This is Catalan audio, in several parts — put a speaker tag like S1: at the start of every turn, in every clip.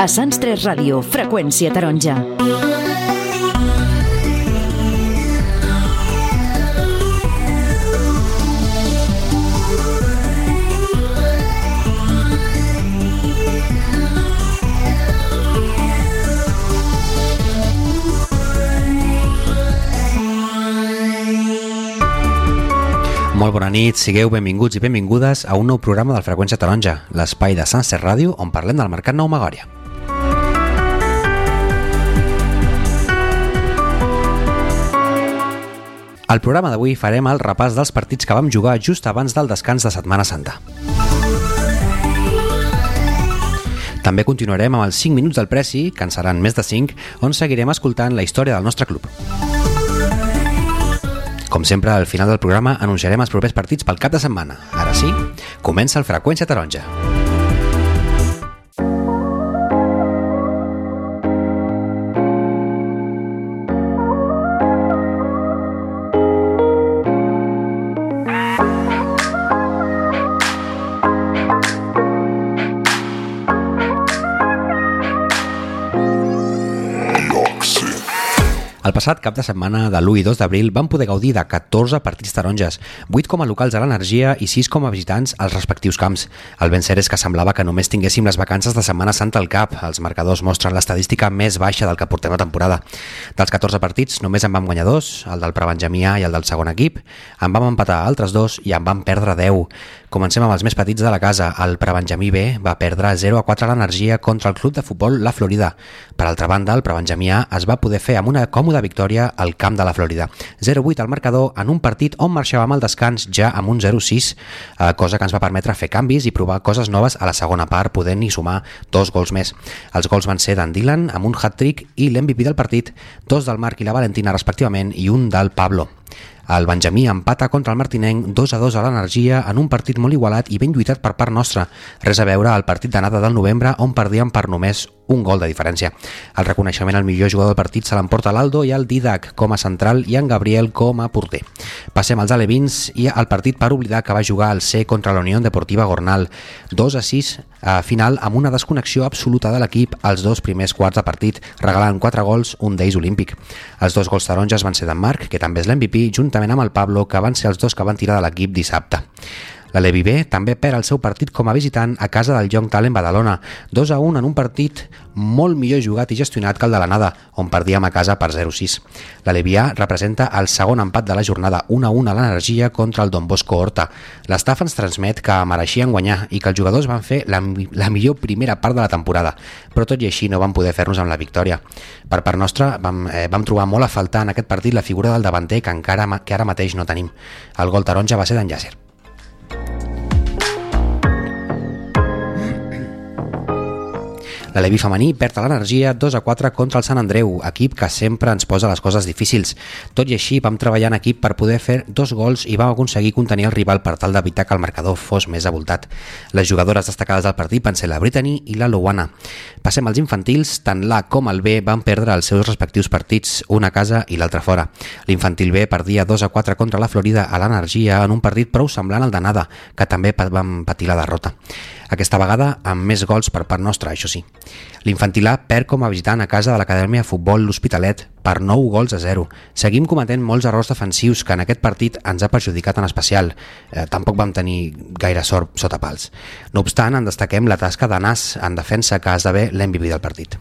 S1: A Sants 3 Ràdio, freqüència taronja.
S2: Molt bona nit, sigueu benvinguts i benvingudes a un nou programa del Freqüència Taronja, l'espai de Sunset Ràdio on parlem del Mercat Nou Magòria. Al programa d'avui farem el repàs dels partits que vam jugar just abans del descans de Setmana Santa. També continuarem amb els 5 minuts del Preci, que en seran més de 5, on seguirem escoltant la història del nostre club. Com sempre, al final del programa anunciarem els propers partits pel cap de setmana. Ara sí, comença el Freqüència Taronja. El passat cap de setmana de l'1 i 2 d'abril vam poder gaudir de 14 partits taronges, 8 com a locals a l'Energia i 6 com a visitants als respectius camps. El ben cert és que semblava que només tinguéssim les vacances de Setmana Santa al cap. Els marcadors mostren l'estadística més baixa del que portem la temporada. Dels 14 partits només en vam guanyar dos, el del Prebenjamí A i el del segon equip, en vam empatar altres dos i en vam perdre 10. Comencem amb els més petits de la casa. El Prebenjamí B va perdre 0 a 4 a l'Energia contra el club de futbol La Florida. Per altra banda, el Prebenjamí A es va poder fer amb una còmoda victòria al camp de la Florida. 0-8 al marcador en un partit on marxàvem al descans ja amb un 0-6, eh, cosa que ens va permetre fer canvis i provar coses noves a la segona part, podent-hi sumar dos gols més. Els gols van ser d'en Dylan amb un hat-trick i l'MVP del partit, dos del Marc i la Valentina respectivament i un del Pablo. El Benjamí empata contra el Martinenc 2 a 2 a l'energia en un partit molt igualat i ben lluitat per part nostra. Res a veure al partit d'anada del novembre on perdíem per només un gol de diferència. El reconeixement al millor jugador del partit se l'emporta l'Aldo i el Didac com a central i en Gabriel com a porter. Passem als alevins i al partit per oblidar que va jugar al C contra la Unió Deportiva Gornal. 2 a 6 a final amb una desconnexió absoluta de l'equip als dos primers quarts de partit, regalant 4 gols, un d'ells olímpic. Els dos gols taronges van ser d'en Marc, que també és l'MVP, juntament amb el Pablo, que van ser els dos que van tirar de l'equip dissabte. La Levi B també perd el seu partit com a visitant a casa del Young Talent Badalona, 2 a 1 en un partit molt millor jugat i gestionat que el de l'anada, on perdíem a casa per 0-6. La Levi A representa el segon empat de la jornada 1 a 1 a l'energia contra el Don Bosco Horta. L'estaf ens transmet que mereixien guanyar i que els jugadors van fer la, la millor primera part de la temporada, però tot i així no van poder fer-nos amb la victòria. Per part nostra vam, eh, vam trobar molt a faltar en aquest partit la figura del davanter que encara que ara mateix no tenim. El gol taronja va ser d'en Yasser. La Levi femení perd l'energia 2 a 4 contra el Sant Andreu, equip que sempre ens posa les coses difícils. Tot i així, vam treballar en equip per poder fer dos gols i vam aconseguir contenir el rival per tal d'evitar que el marcador fos més avoltat. Les jugadores destacades del partit van ser la Brittany i la Luana. Passem als infantils, tant l'A com el B van perdre els seus respectius partits, una a casa i l'altra fora. L'infantil B perdia 2 a 4 contra la Florida a l'energia en un partit prou semblant al d'anada, que també van patir la derrota. Aquesta vegada amb més gols per part nostra, això sí. L'infantil A perd com a visitant a casa de l'Acadèmia de Futbol L'Hospitalet per 9 gols a 0. Seguim cometent molts errors defensius que en aquest partit ens ha perjudicat en especial. Eh, tampoc vam tenir gaire sort sota pals. No obstant, en destaquem la tasca de Nas en defensa que esdevé l'MVP del partit.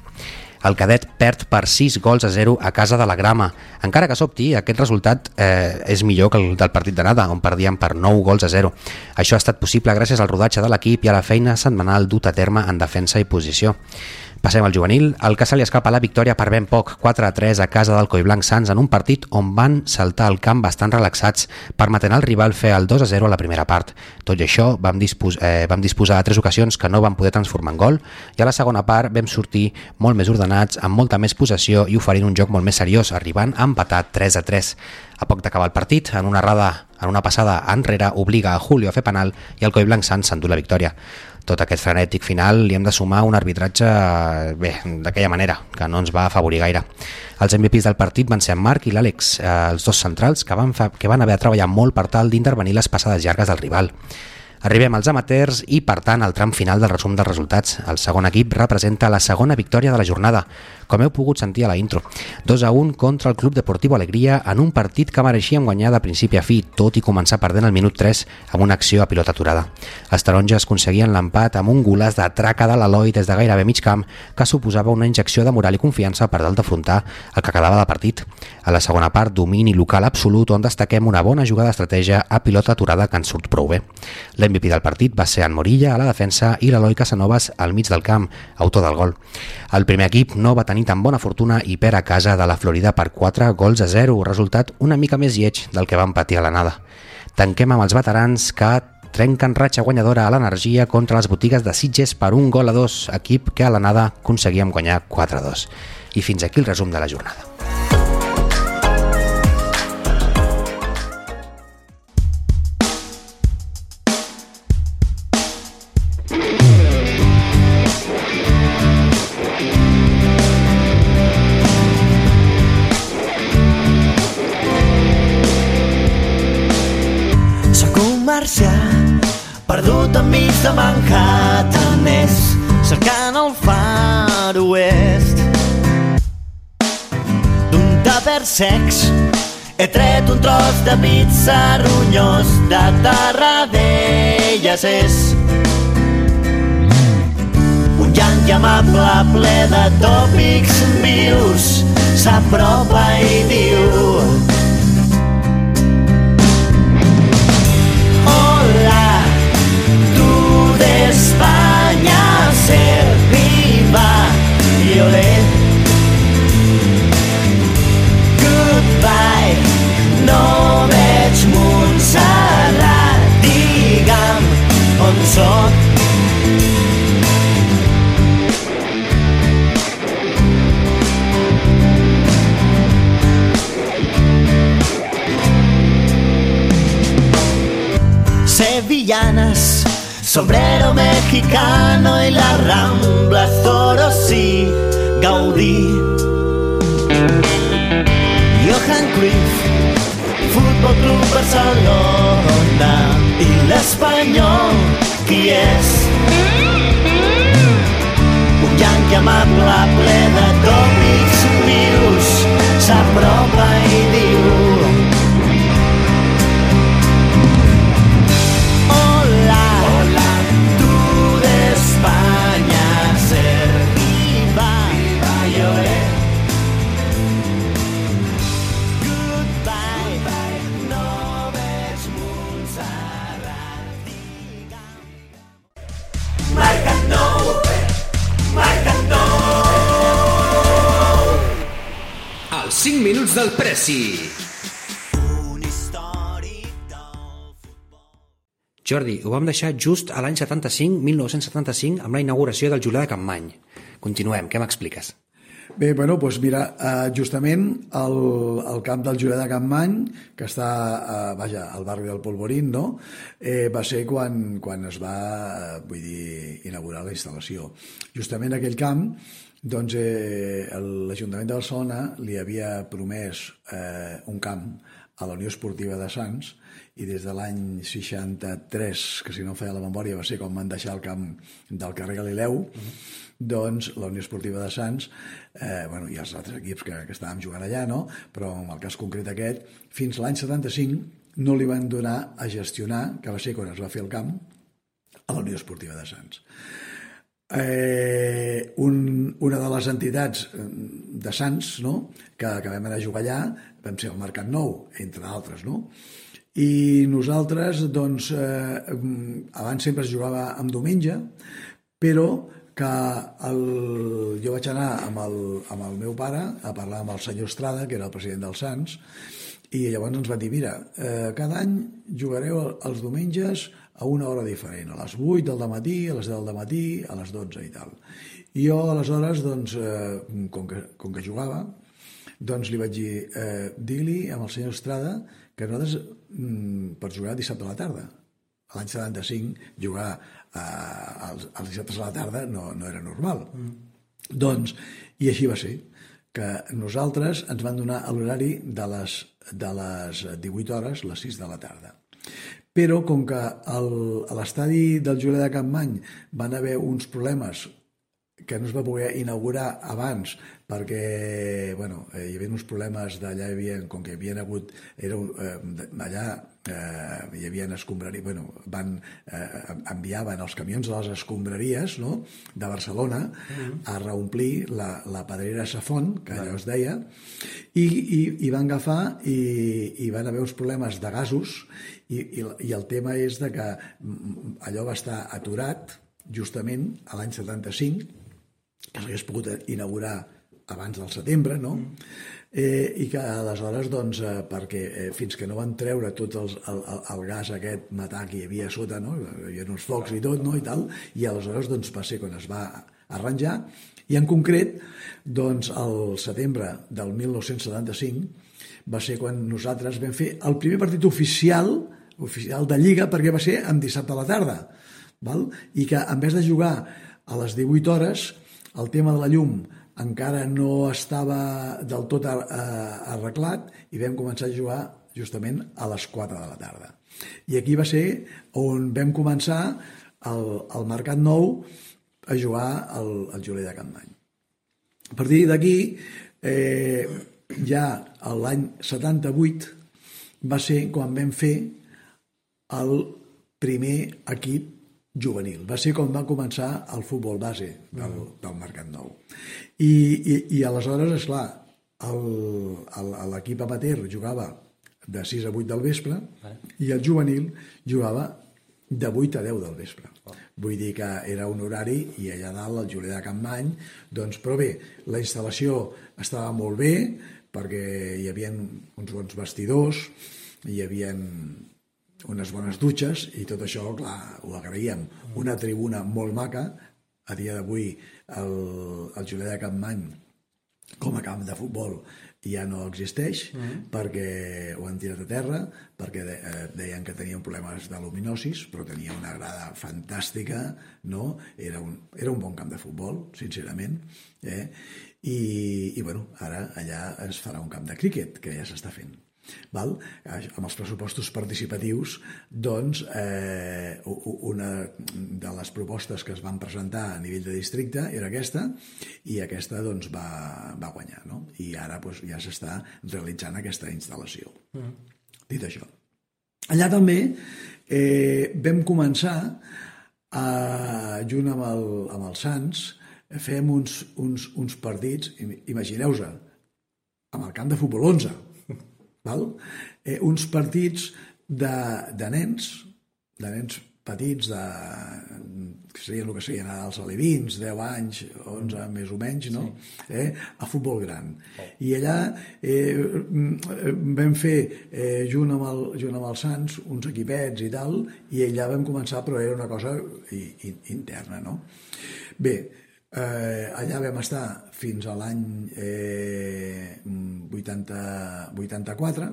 S2: El cadet perd per 6 gols a 0 a casa de la Grama. Encara que sobti, aquest resultat eh, és millor que el del partit d'anada, on perdíem per 9 gols a 0. Això ha estat possible gràcies al rodatge de l'equip i a la feina setmanal dut a terme en defensa i posició. Passem al juvenil, el que se li escapa la victòria per ben poc, 4 a 3 a casa del Coiblanc Sants en un partit on van saltar al camp bastant relaxats, permetent al rival fer el 2 a 0 a la primera part. Tot i això, vam, dispos eh, vam disposar de tres ocasions que no vam poder transformar en gol i a la segona part vam sortir molt més ordenats, amb molta més possessió i oferint un joc molt més seriós, arribant a empatar 3 a 3. A poc d'acabar el partit, en una errada, en una passada enrere, obliga a Julio a fer penal i el Coiblanc Sants s'endú la victòria tot aquest frenètic final li hem de sumar un arbitratge bé, d'aquella manera, que no ens va afavorir gaire. Els MVPs del partit van ser en Marc i l'Àlex, eh, els dos centrals, que van, fa, que van haver de treballar molt per tal d'intervenir les passades llargues del rival. Arribem als amateurs i, per tant, al tram final del resum dels resultats. El segon equip representa la segona victòria de la jornada, com heu pogut sentir a la intro. 2 a 1 contra el Club Deportiu Alegria en un partit que mereixíem guanyar de principi a fi, tot i començar perdent el minut 3 amb una acció a pilota aturada. Els taronges aconseguien l'empat amb un golàs de traca de l'Eloi des de gairebé mig camp que suposava una injecció de moral i confiança per dalt d'afrontar el que quedava de partit. A la segona part, domini local absolut on destaquem una bona jugada d'estratègia a pilota aturada que ens surt prou bé. L'MVP del partit va ser en Morilla a la defensa i l'Eloi Casanovas al mig del camp, autor del gol. El primer equip no va tenir tan bona fortuna i per a casa de la Florida per 4 gols a 0, resultat una mica més lleig del que van patir a l'anada. Tanquem amb els veterans que trenquen ratxa guanyadora a l'energia contra les botigues de Sitges per un gol a dos, equip que a l'anada aconseguíem guanyar 4-2. I fins aquí el resum de la jornada.
S3: Secs. He tret un tros de pizza ronyós de Tarradellas. És un llanc amable ple de tòpics vius. S'apropa i diu sombrero mexicano y la rambla, Toro sí, Gaudí. Johan Cruyff, Fútbol Club Barcelona i l'Espanyol, qui és? Un llanc amable ple de tòpics vius s'apropa
S4: 5 minuts del Preci.
S2: Jordi, ho vam deixar just a l'any 75, 1975, amb la inauguració del Julià de Campmany. Continuem, què m'expliques?
S5: Bé, bueno, doncs mira, eh, justament el, el camp del Julià de Campmany, que està, eh, vaja, al barri del Polvorín, no?, eh, va ser quan, quan es va, eh, vull dir, inaugurar la instal·lació. Justament aquell camp, doncs eh, l'Ajuntament de Barcelona li havia promès eh, un camp a la Unió Esportiva de Sants i des de l'any 63, que si no feia la memòria va ser quan van deixar el camp del carrer Galileu, uh -huh. doncs la Unió Esportiva de Sants, eh, bueno, i els altres equips que, que estàvem jugant allà, no? però en el cas concret aquest, fins l'any 75 no li van donar a gestionar, que va ser quan es va fer el camp, a la Unió Esportiva de Sants eh, un, una de les entitats eh, de Sants no? que, que vam anar a jugar allà vam ser el Mercat Nou, entre d'altres no? i nosaltres doncs, eh, abans sempre es jugava amb diumenge però que el, jo vaig anar amb el, amb el meu pare a parlar amb el senyor Estrada, que era el president dels Sants, i llavors ens va dir, mira, eh, cada any jugareu els diumenges a una hora diferent, a les 8 del matí, a les 10 del matí, a les 12 i tal. I jo, aleshores, doncs, eh, com, que, com que jugava, doncs li vaig dir, eh, digui amb el senyor Estrada que nosaltres, mm, per jugar dissabte a la tarda, l'any 75, jugar eh, als, als dissabtes a la tarda no, no era normal. Mm. Doncs, i així va ser, que nosaltres ens van donar l'horari de les, de les 18 hores, les 6 de la tarda. Però com que el, a l'estadi del Julià de Campmany van haver uns problemes que no es va poder inaugurar abans perquè bueno, eh, hi havia uns problemes d'allà, havia, com que hi havia hagut era un, eh, allà eh, hi havia escombraries, bueno, van, eh, enviaven els camions de les escombraries no? de Barcelona uh -huh. a reomplir la, la pedrera Safon, que allò es deia, i, i, i van agafar i, i van haver uns problemes de gasos i, i, i el tema és de que allò va estar aturat justament a l'any 75 que s'hagués pogut inaugurar abans del setembre, no? Eh, I que aleshores, doncs, eh, perquè eh, fins que no van treure tot els, el, el, el gas aquest metà que hi havia sota, no? Hi havia uns focs i tot, no? I tal, i aleshores, doncs, va ser quan es va arranjar, i en concret, doncs, el setembre del 1975 va ser quan nosaltres vam fer el primer partit oficial oficial de Lliga perquè va ser en dissabte a la tarda val? i que en vez de jugar a les 18 hores el tema de la llum encara no estava del tot arreglat i vam començar a jugar justament a les 4 de la tarda. I aquí va ser on vam començar el, el Mercat Nou a jugar al, al Julià de Campany. A partir d'aquí, eh, ja l'any 78 va ser quan vam fer el primer equip juvenil. Va ser com va començar el futbol base del, mm. del Mercat Nou. I, i, i aleshores, és clar, l'equip amateur jugava de 6 a 8 del vespre vale. i el juvenil jugava de 8 a 10 del vespre. Oh. Vull dir que era un horari i allà dalt, el Julià de Campmany, doncs, però bé, la instal·lació estava molt bé perquè hi havia uns bons vestidors, hi havia unes bones dutxes i tot això, clar, ho agraïem. Una tribuna molt maca, a dia d'avui el, el Julià de Campmany com a camp de futbol ja no existeix mm -hmm. perquè ho han tirat a terra perquè de, eh, deien que tenien problemes de luminosis però tenia una grada fantàstica no? era, un, era un bon camp de futbol sincerament eh? I, i bueno, ara allà es farà un camp de críquet que ja s'està fent Val? Amb els pressupostos participatius, doncs, eh, una de les propostes que es van presentar a nivell de districte era aquesta, i aquesta doncs, va, va guanyar. No? I ara doncs, ja s'està realitzant aquesta instal·lació. Mm. Dit això. Allà també eh, vam començar, a, junt amb el, amb el Sants, fem uns, uns, uns partits, imagineu-vos, amb el camp de futbol 11, val? Eh, uns partits de, de nens, de nens petits, de, que serien el que serien els alevins, 10 anys, 11 més o menys, no? Sí. Eh? a futbol gran. Oh. I allà eh, vam fer, eh, junt, amb el, junt amb els Sants, uns equipets i tal, i allà vam començar, però era una cosa interna, no? Bé, Eh, allà vam estar fins a l'any eh, 80, 84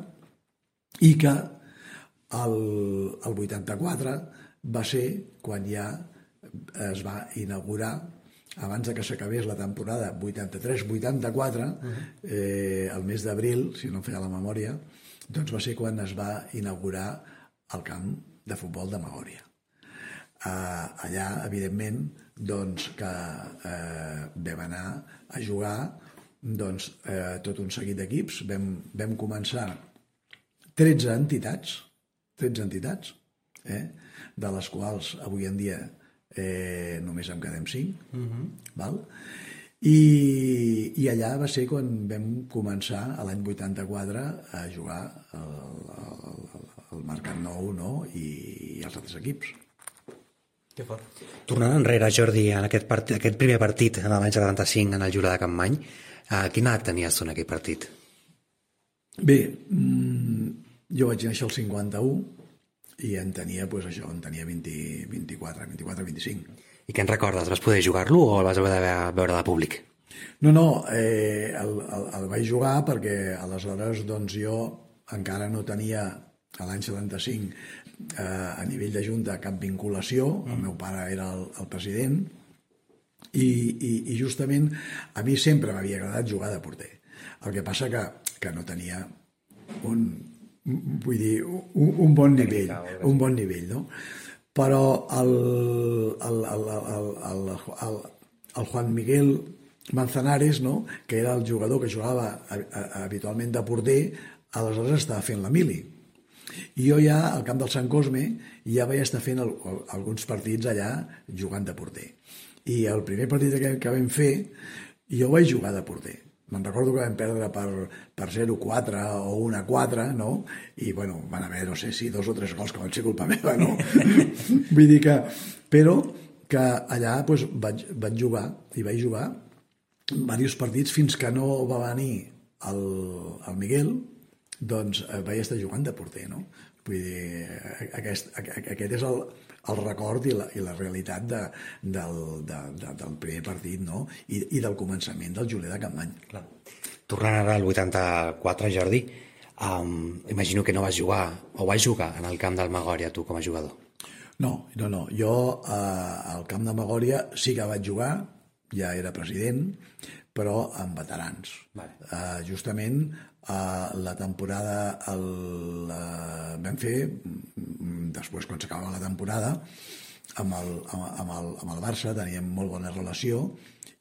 S5: i que el, el 84 va ser quan ja es va inaugurar abans de que s'acabés la temporada 83-84 uh -huh. eh, el mes d'abril, si no em feia la memòria doncs va ser quan es va inaugurar el camp de futbol de Magòria eh, allà, evidentment doncs, que eh, vam anar a jugar doncs, eh, tot un seguit d'equips. Vam, vam començar 13 entitats, 13 entitats, eh, de les quals avui en dia eh, només en quedem 5, uh -huh. val? I, i allà va ser quan vam començar, a l'any 84, a jugar al, al, al Mercat Nou no? I, i els altres equips.
S2: Que fort. Tornant enrere, Jordi, en aquest, part, aquest primer partit de l'any 75 en el Jura de Campmany, eh, quina edat tenies tu en aquell partit?
S5: Bé, mmm, jo vaig néixer el 51 i en tenia, pues, això, en tenia 20, 24, 24, 25.
S2: I què en recordes? Vas poder jugar-lo o el vas haver de veure de públic?
S5: No, no, eh, el, el, el vaig jugar perquè aleshores doncs, jo encara no tenia a l'any 75 eh, a nivell de Junta cap vinculació, mm. el meu pare era el, el president, i, i, i justament a mi sempre m'havia agradat jugar de porter. El que passa que, que no tenia un vull dir, un, un bon nivell, un bon nivell, no? Però el, el, el, el, el, el, el Juan Miguel Manzanares, no? que era el jugador que jugava habitualment de porter, aleshores estava fent la mili. I jo ja, al camp del Sant Cosme, ja vaig estar fent el, alguns partits allà jugant de porter. I el primer partit que, que vam fer, jo vaig jugar de porter Me'n recordo que vam perdre per, per 0-4 o 1-4, no? I, bueno, van haver, no sé si dos o tres gols que van ser culpa meva, no? Vull dir que... Però que allà doncs, vaig, vaig jugar, i vaig jugar diversos partits fins que no va venir el, el Miguel, doncs eh, vaig estar jugant de porter, no? Vull dir, aquest, aquest és el, el record i la, i la realitat de, del, de, de, del primer partit no? I, i del començament del Julià de Campany. Clar.
S2: Tornant ara al 84, Jordi, um, imagino que no vas jugar, o vas jugar en el camp del Magòria, tu, com a jugador.
S5: No, no, no. Jo eh, al camp de Magòria sí que vaig jugar, ja era president, però amb veterans. Vale. Uh, justament uh, la temporada el, uh, vam fer, mm, després quan s'acabava la temporada, amb el, amb, el, amb el Barça teníem molt bona relació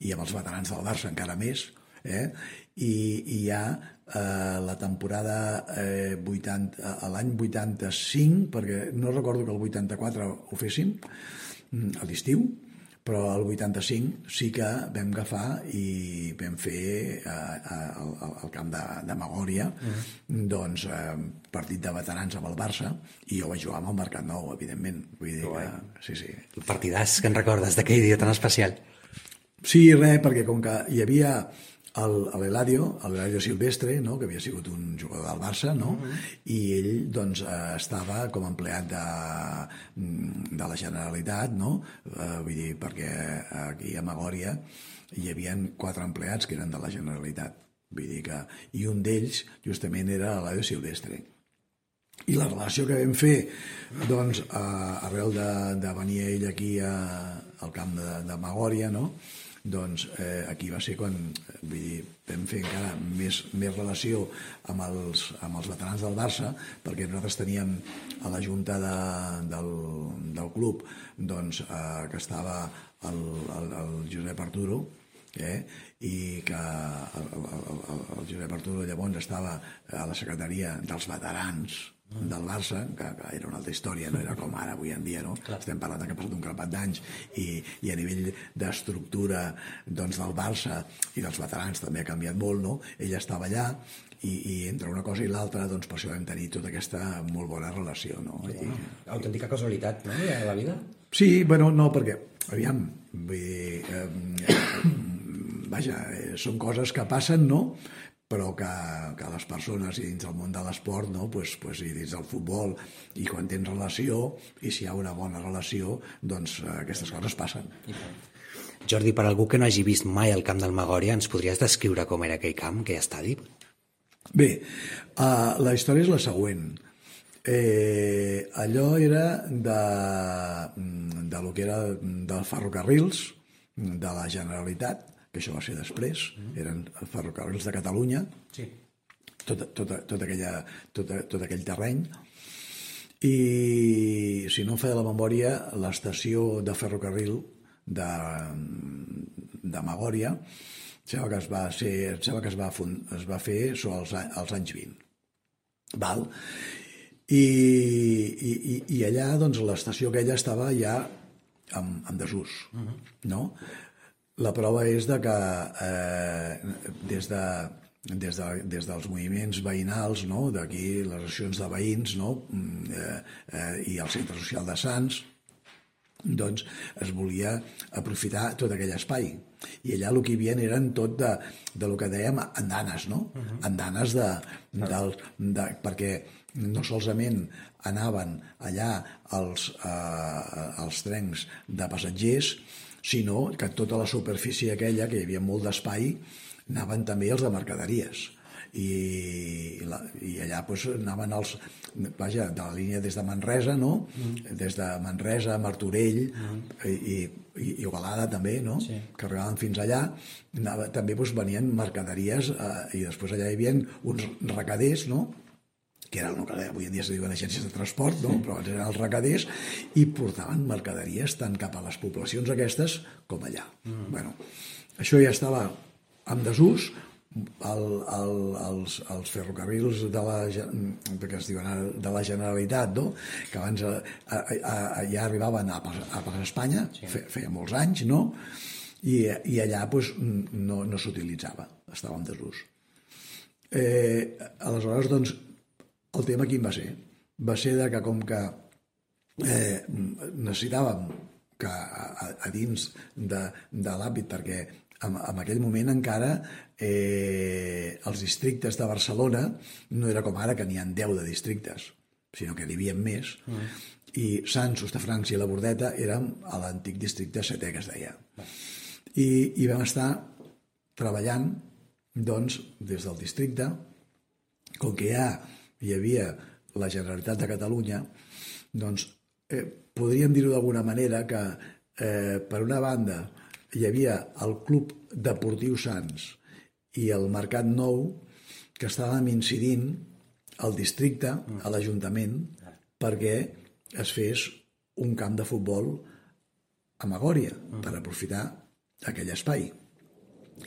S5: i amb els veterans del Barça encara més, eh? I, i ja eh, la temporada eh, 80, l'any 85, perquè no recordo que el 84 ho féssim, mm, a l'estiu, però el 85 sí que vam agafar i vam fer eh, al, al camp de, de Magòria mm. doncs eh, partit de veterans amb el Barça i jo vaig jugar amb el Mercat Nou, evidentment vull dir que, sí, sí.
S2: El partidàs que en recordes d'aquell dia tan especial
S5: Sí, res, perquè com que hi havia l'Eladio, l'Eladio Silvestre, no? que havia sigut un jugador del Barça, no? Mm -hmm. i ell doncs, eh, estava com a empleat de, mm, de la Generalitat, no? eh, vull dir, perquè aquí a Magòria hi havia quatre empleats que eren de la Generalitat. Vull dir que, I un d'ells justament era l'Eladio Silvestre. I la relació que vam fer, doncs, eh, arrel de, de venir ell aquí a, al camp de, de Magòria, no?, doncs eh, aquí va ser quan vull dir, vam fer encara més, més relació amb els, amb els veterans del Barça perquè nosaltres teníem a la junta de, del, del club doncs, eh, que estava el, el, el Josep Arturo eh? i que el, el, el, el Josep Arturo llavors estava a la secretaria dels veterans del Barça, que, que era una altra història, no era com ara avui en dia, no? Clar. Estem parlant que ha passat un grapat d'anys i, i a nivell d'estructura doncs, del Barça i dels veterans també ha canviat molt, no? Ell estava allà i, i entre una cosa i l'altra doncs per això vam tenir tota aquesta molt bona relació, no? I...
S2: Autèntica casualitat, no?, a la vida?
S5: Sí, bueno, no, perquè, aviam, vull dir, eh, vaja, eh, són coses que passen, no?, però que, que les persones i dins del món de l'esport, no? pues, pues, i dins del futbol, i quan tens relació, i si hi ha una bona relació, doncs eh, aquestes coses passen.
S2: Jordi, per algú que no hagi vist mai el camp del Magòria, ens podries descriure com era aquell camp, aquell estadi?
S5: Bé, uh, la història és la següent. Eh, allò era de, de lo que era dels ferrocarrils de la Generalitat, que això va ser després, mm. eren ferrocarrils de Catalunya, sí. tot, tot, tot, aquella, tot, tot aquell terreny, i si no em feia la memòria, l'estació de ferrocarril de, de Magòria sembla que es va, ser, sembla que es va, fund, es va fer sobre els, els anys 20. Val? I, i, i allà doncs, l'estació aquella estava ja en, en desús. Uh mm-hmm. -huh. no? La prova és de que eh, des, de, des, de, des dels moviments veïnals, no? d'aquí les associacions de veïns no? Mm, eh, eh, i el centre social de Sants, doncs es volia aprofitar tot aquell espai. I allà el que hi havia eren tot de, de lo que dèiem andanes, no? Uh -huh. Andanes de, del, de, perquè no solament anaven allà els, eh, els trens de passatgers, sinó que tota la superfície aquella, que hi havia molt d'espai, anaven també els de mercaderies i, la, i allà doncs, anaven els vaja, de la línia des de Manresa no? Mm. des de Manresa, Martorell mm. i, i, i Ovalada també no? sí. que arribaven fins allà anava, també doncs, venien mercaderies eh, i després allà hi havia uns recaders no? Que eren el que avui en dia se diuen agències de transport, no? però abans eren els recaders, i portaven mercaderies tant cap a les poblacions aquestes com allà. Mm. Bueno, això ja estava en desús, el, el, els, els ferrocarrils de la, que es diuen ara, de la Generalitat, no? que abans a, a, a, ja arribaven a, a, a Espanya, sí. fe, feia molts anys, no? I, i allà pues, no, no s'utilitzava, estava en desús. Eh, aleshores, doncs, el tema quin va ser? Va ser de que com que eh, necessitàvem que a, a dins de, de l'àmbit, perquè en, en aquell moment encara eh, els districtes de Barcelona no era com ara que n'hi ha 10 de districtes, sinó que n'hi havia més, mm. i Sants, Hostafrancs i la Bordeta érem a l'antic districte setè, que es deia. I, I vam estar treballant, doncs, des del districte, com que ja hi havia la Generalitat de Catalunya, doncs eh, podríem dir-ho d'alguna manera que, eh, per una banda, hi havia el Club Deportiu Sants i el Mercat Nou que estàvem incidint al districte, a l'Ajuntament, perquè es fes un camp de futbol a Magòria, per aprofitar aquell espai.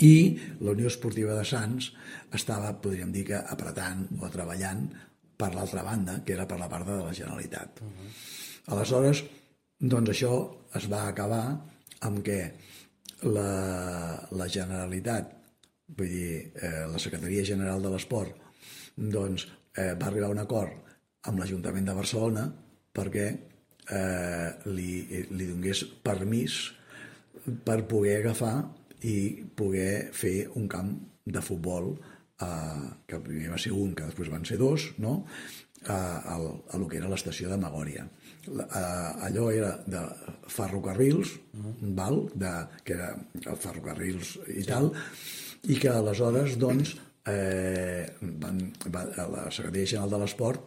S5: I la Unió Esportiva de Sants estava, podríem dir que, apretant o treballant per l'altra banda, que era per la part de la Generalitat. Uh -huh. Aleshores, doncs això es va acabar amb què la, la Generalitat, vull dir, eh, la Secretaria General de l'Esport, doncs eh, va arribar a un acord amb l'Ajuntament de Barcelona perquè eh, li, li donés permís per poder agafar i poder fer un camp de futbol eh, que primer va ser un, que després van ser dos, no? a, a, a lo que era l'estació de Magòria. A, allò era de ferrocarrils, uh -huh. val? De, que era el ferrocarrils i sí. tal, i que aleshores, doncs, eh, van, va, la Secretaria General de l'Esport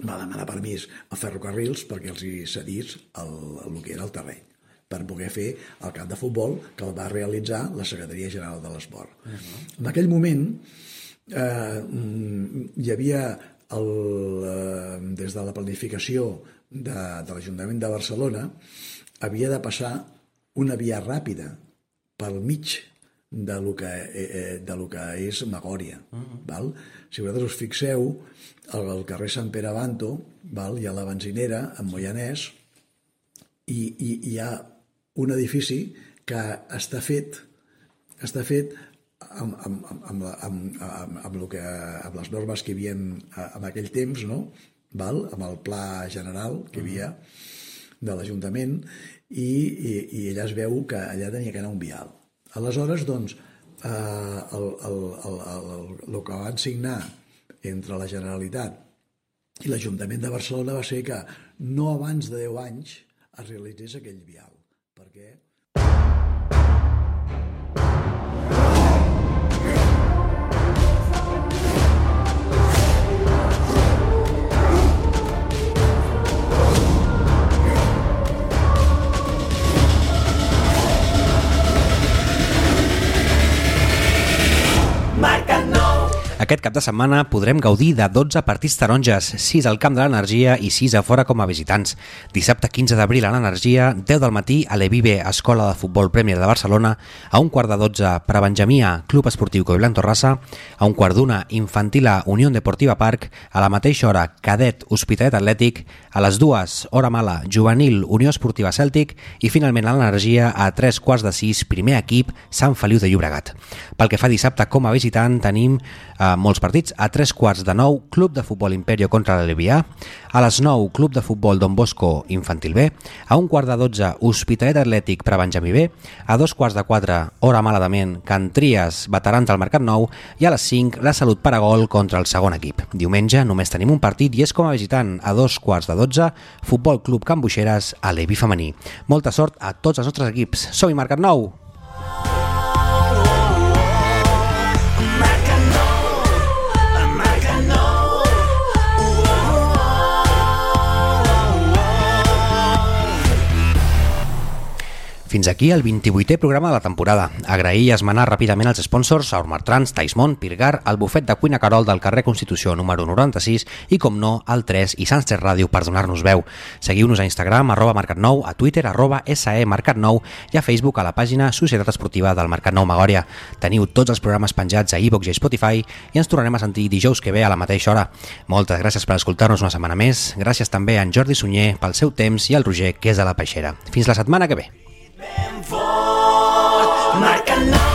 S5: va demanar permís a ferrocarrils perquè els hi cedís el, el que era el terreny per poder fer el camp de futbol que el va realitzar la Secretaria General de l'Esport. Uh -huh. En aquell moment eh, hi havia el, eh, des de la planificació de, de l'Ajuntament de Barcelona havia de passar una via ràpida pel mig de lo que, eh, eh de lo que és Magòria. Uh -huh. val? Si vosaltres us fixeu, al, al carrer Sant Pere Abanto val? hi ha la benzinera, en Moianès, i, i, i hi ha un edifici que està fet està fet amb, amb, amb, amb, amb, amb, amb, lo que, amb les normes que hi havia en aquell temps, no? Val? amb el pla general que hi havia de l'Ajuntament i, i, i allà es veu que allà tenia que anar un vial. Aleshores, doncs, eh, el, el, el, el, el que van signar entre la Generalitat i l'Ajuntament de Barcelona va ser que no abans de 10 anys es realitzés aquell vial perquè
S2: Aquest cap de setmana podrem gaudir de 12 partits taronges, 6 al Camp de l'Energia i 6 a fora com a visitants. Dissabte 15 d'abril a l'Energia, 10 del matí a l'Evive, Escola de Futbol Prèmier de Barcelona, a un quart de 12 per a Benjamia, Club Esportiu Coiblan Torrassa, a un quart d'una Infantil a Unió Deportiva Parc, a la mateixa hora Cadet Hospitalet Atlètic, a les dues Hora Mala Juvenil Unió Esportiva Cèltic i finalment a l'Energia a 3 quarts de 6 primer equip Sant Feliu de Llobregat. Pel que fa dissabte com a visitant tenim eh, molts partits. A tres quarts de nou, Club de Futbol Imperio contra l'Alivià. A les 9, Club de Futbol Don Bosco Infantil B. A un quart de 12, Hospitalet Atlètic per Benjamí B. A dos quarts de 4, Hora Maladament, Cantries, Veterans del Mercat Nou. I a les 5, la Salut per a Gol contra el segon equip. Diumenge només tenim un partit i és com a visitant a dos quarts de 12, Futbol Club Can Buixeres a l'Evi femení. Molta sort a tots els nostres equips. Som-hi Mercat Nou! Fins aquí el 28è programa de la temporada. Agrair i esmenar ràpidament els sponsors Aurmar Trans, Taismont, Pirgar, el bufet de cuina Carol del carrer Constitució número 96 i, com no, el 3 i 3 Ràdio per donar-nos veu. Seguiu-nos a Instagram, arroba Mercat Nou, a Twitter, arroba SE Mercat Nou i a Facebook a la pàgina Societat Esportiva del Mercat Nou Magòria. Teniu tots els programes penjats a iVox i Spotify i ens tornarem a sentir dijous que ve a la mateixa hora. Moltes gràcies per escoltar-nos una setmana més. Gràcies també a en Jordi Sunyer pel seu temps i al Roger, que és de la Peixera. Fins la setmana que ve.
S3: Ben fort, marca nou.